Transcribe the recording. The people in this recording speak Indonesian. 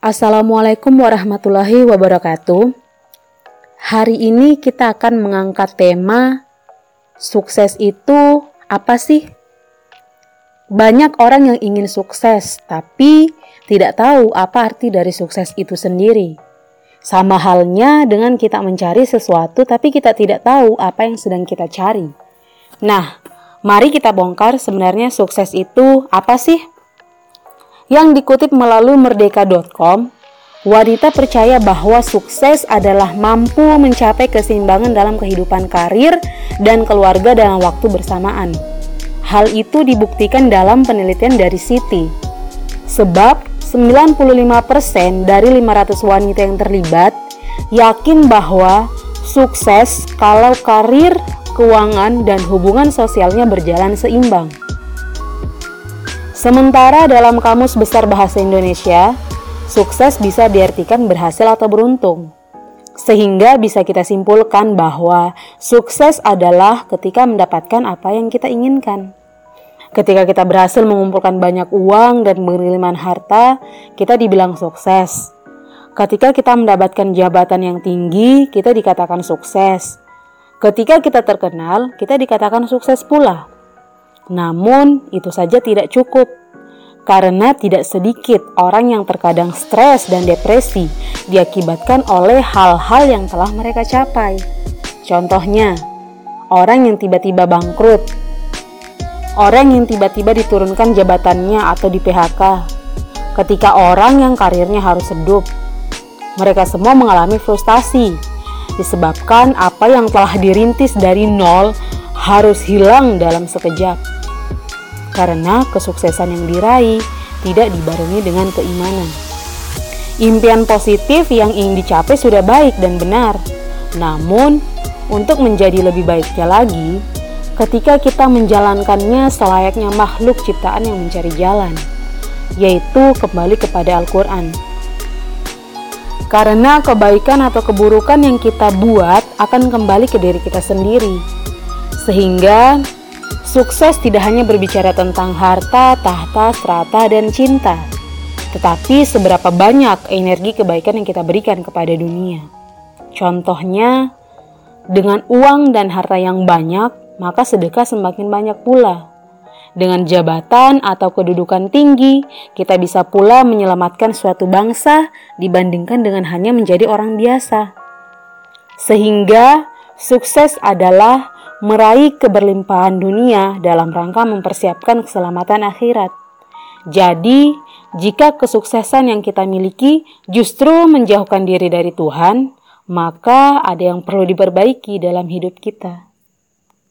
Assalamualaikum warahmatullahi wabarakatuh. Hari ini kita akan mengangkat tema sukses itu apa sih? Banyak orang yang ingin sukses, tapi tidak tahu apa arti dari sukses itu sendiri. Sama halnya dengan kita mencari sesuatu, tapi kita tidak tahu apa yang sedang kita cari. Nah, mari kita bongkar sebenarnya sukses itu apa sih? Yang dikutip melalui merdeka.com, wanita percaya bahwa sukses adalah mampu mencapai keseimbangan dalam kehidupan karir dan keluarga dalam waktu bersamaan. Hal itu dibuktikan dalam penelitian dari Siti. Sebab 95% dari 500 wanita yang terlibat yakin bahwa sukses kalau karir, keuangan, dan hubungan sosialnya berjalan seimbang. Sementara dalam Kamus Besar Bahasa Indonesia, sukses bisa diartikan berhasil atau beruntung. Sehingga bisa kita simpulkan bahwa sukses adalah ketika mendapatkan apa yang kita inginkan. Ketika kita berhasil mengumpulkan banyak uang dan pengiriman harta, kita dibilang sukses. Ketika kita mendapatkan jabatan yang tinggi, kita dikatakan sukses. Ketika kita terkenal, kita dikatakan sukses pula. Namun, itu saja tidak cukup. Karena tidak sedikit orang yang terkadang stres dan depresi diakibatkan oleh hal-hal yang telah mereka capai. Contohnya, orang yang tiba-tiba bangkrut, orang yang tiba-tiba diturunkan jabatannya atau di PHK, ketika orang yang karirnya harus redup. Mereka semua mengalami frustasi disebabkan apa yang telah dirintis dari nol harus hilang dalam sekejap karena kesuksesan yang diraih tidak dibarengi dengan keimanan. Impian positif yang ingin dicapai sudah baik dan benar, namun untuk menjadi lebih baiknya lagi, ketika kita menjalankannya selayaknya makhluk ciptaan yang mencari jalan, yaitu kembali kepada Al-Quran. Karena kebaikan atau keburukan yang kita buat akan kembali ke diri kita sendiri, sehingga Sukses tidak hanya berbicara tentang harta, tahta, serata, dan cinta, tetapi seberapa banyak energi kebaikan yang kita berikan kepada dunia. Contohnya, dengan uang dan harta yang banyak, maka sedekah semakin banyak pula. Dengan jabatan atau kedudukan tinggi, kita bisa pula menyelamatkan suatu bangsa dibandingkan dengan hanya menjadi orang biasa. Sehingga sukses adalah meraih keberlimpahan dunia dalam rangka mempersiapkan keselamatan akhirat. Jadi, jika kesuksesan yang kita miliki justru menjauhkan diri dari Tuhan, maka ada yang perlu diperbaiki dalam hidup kita.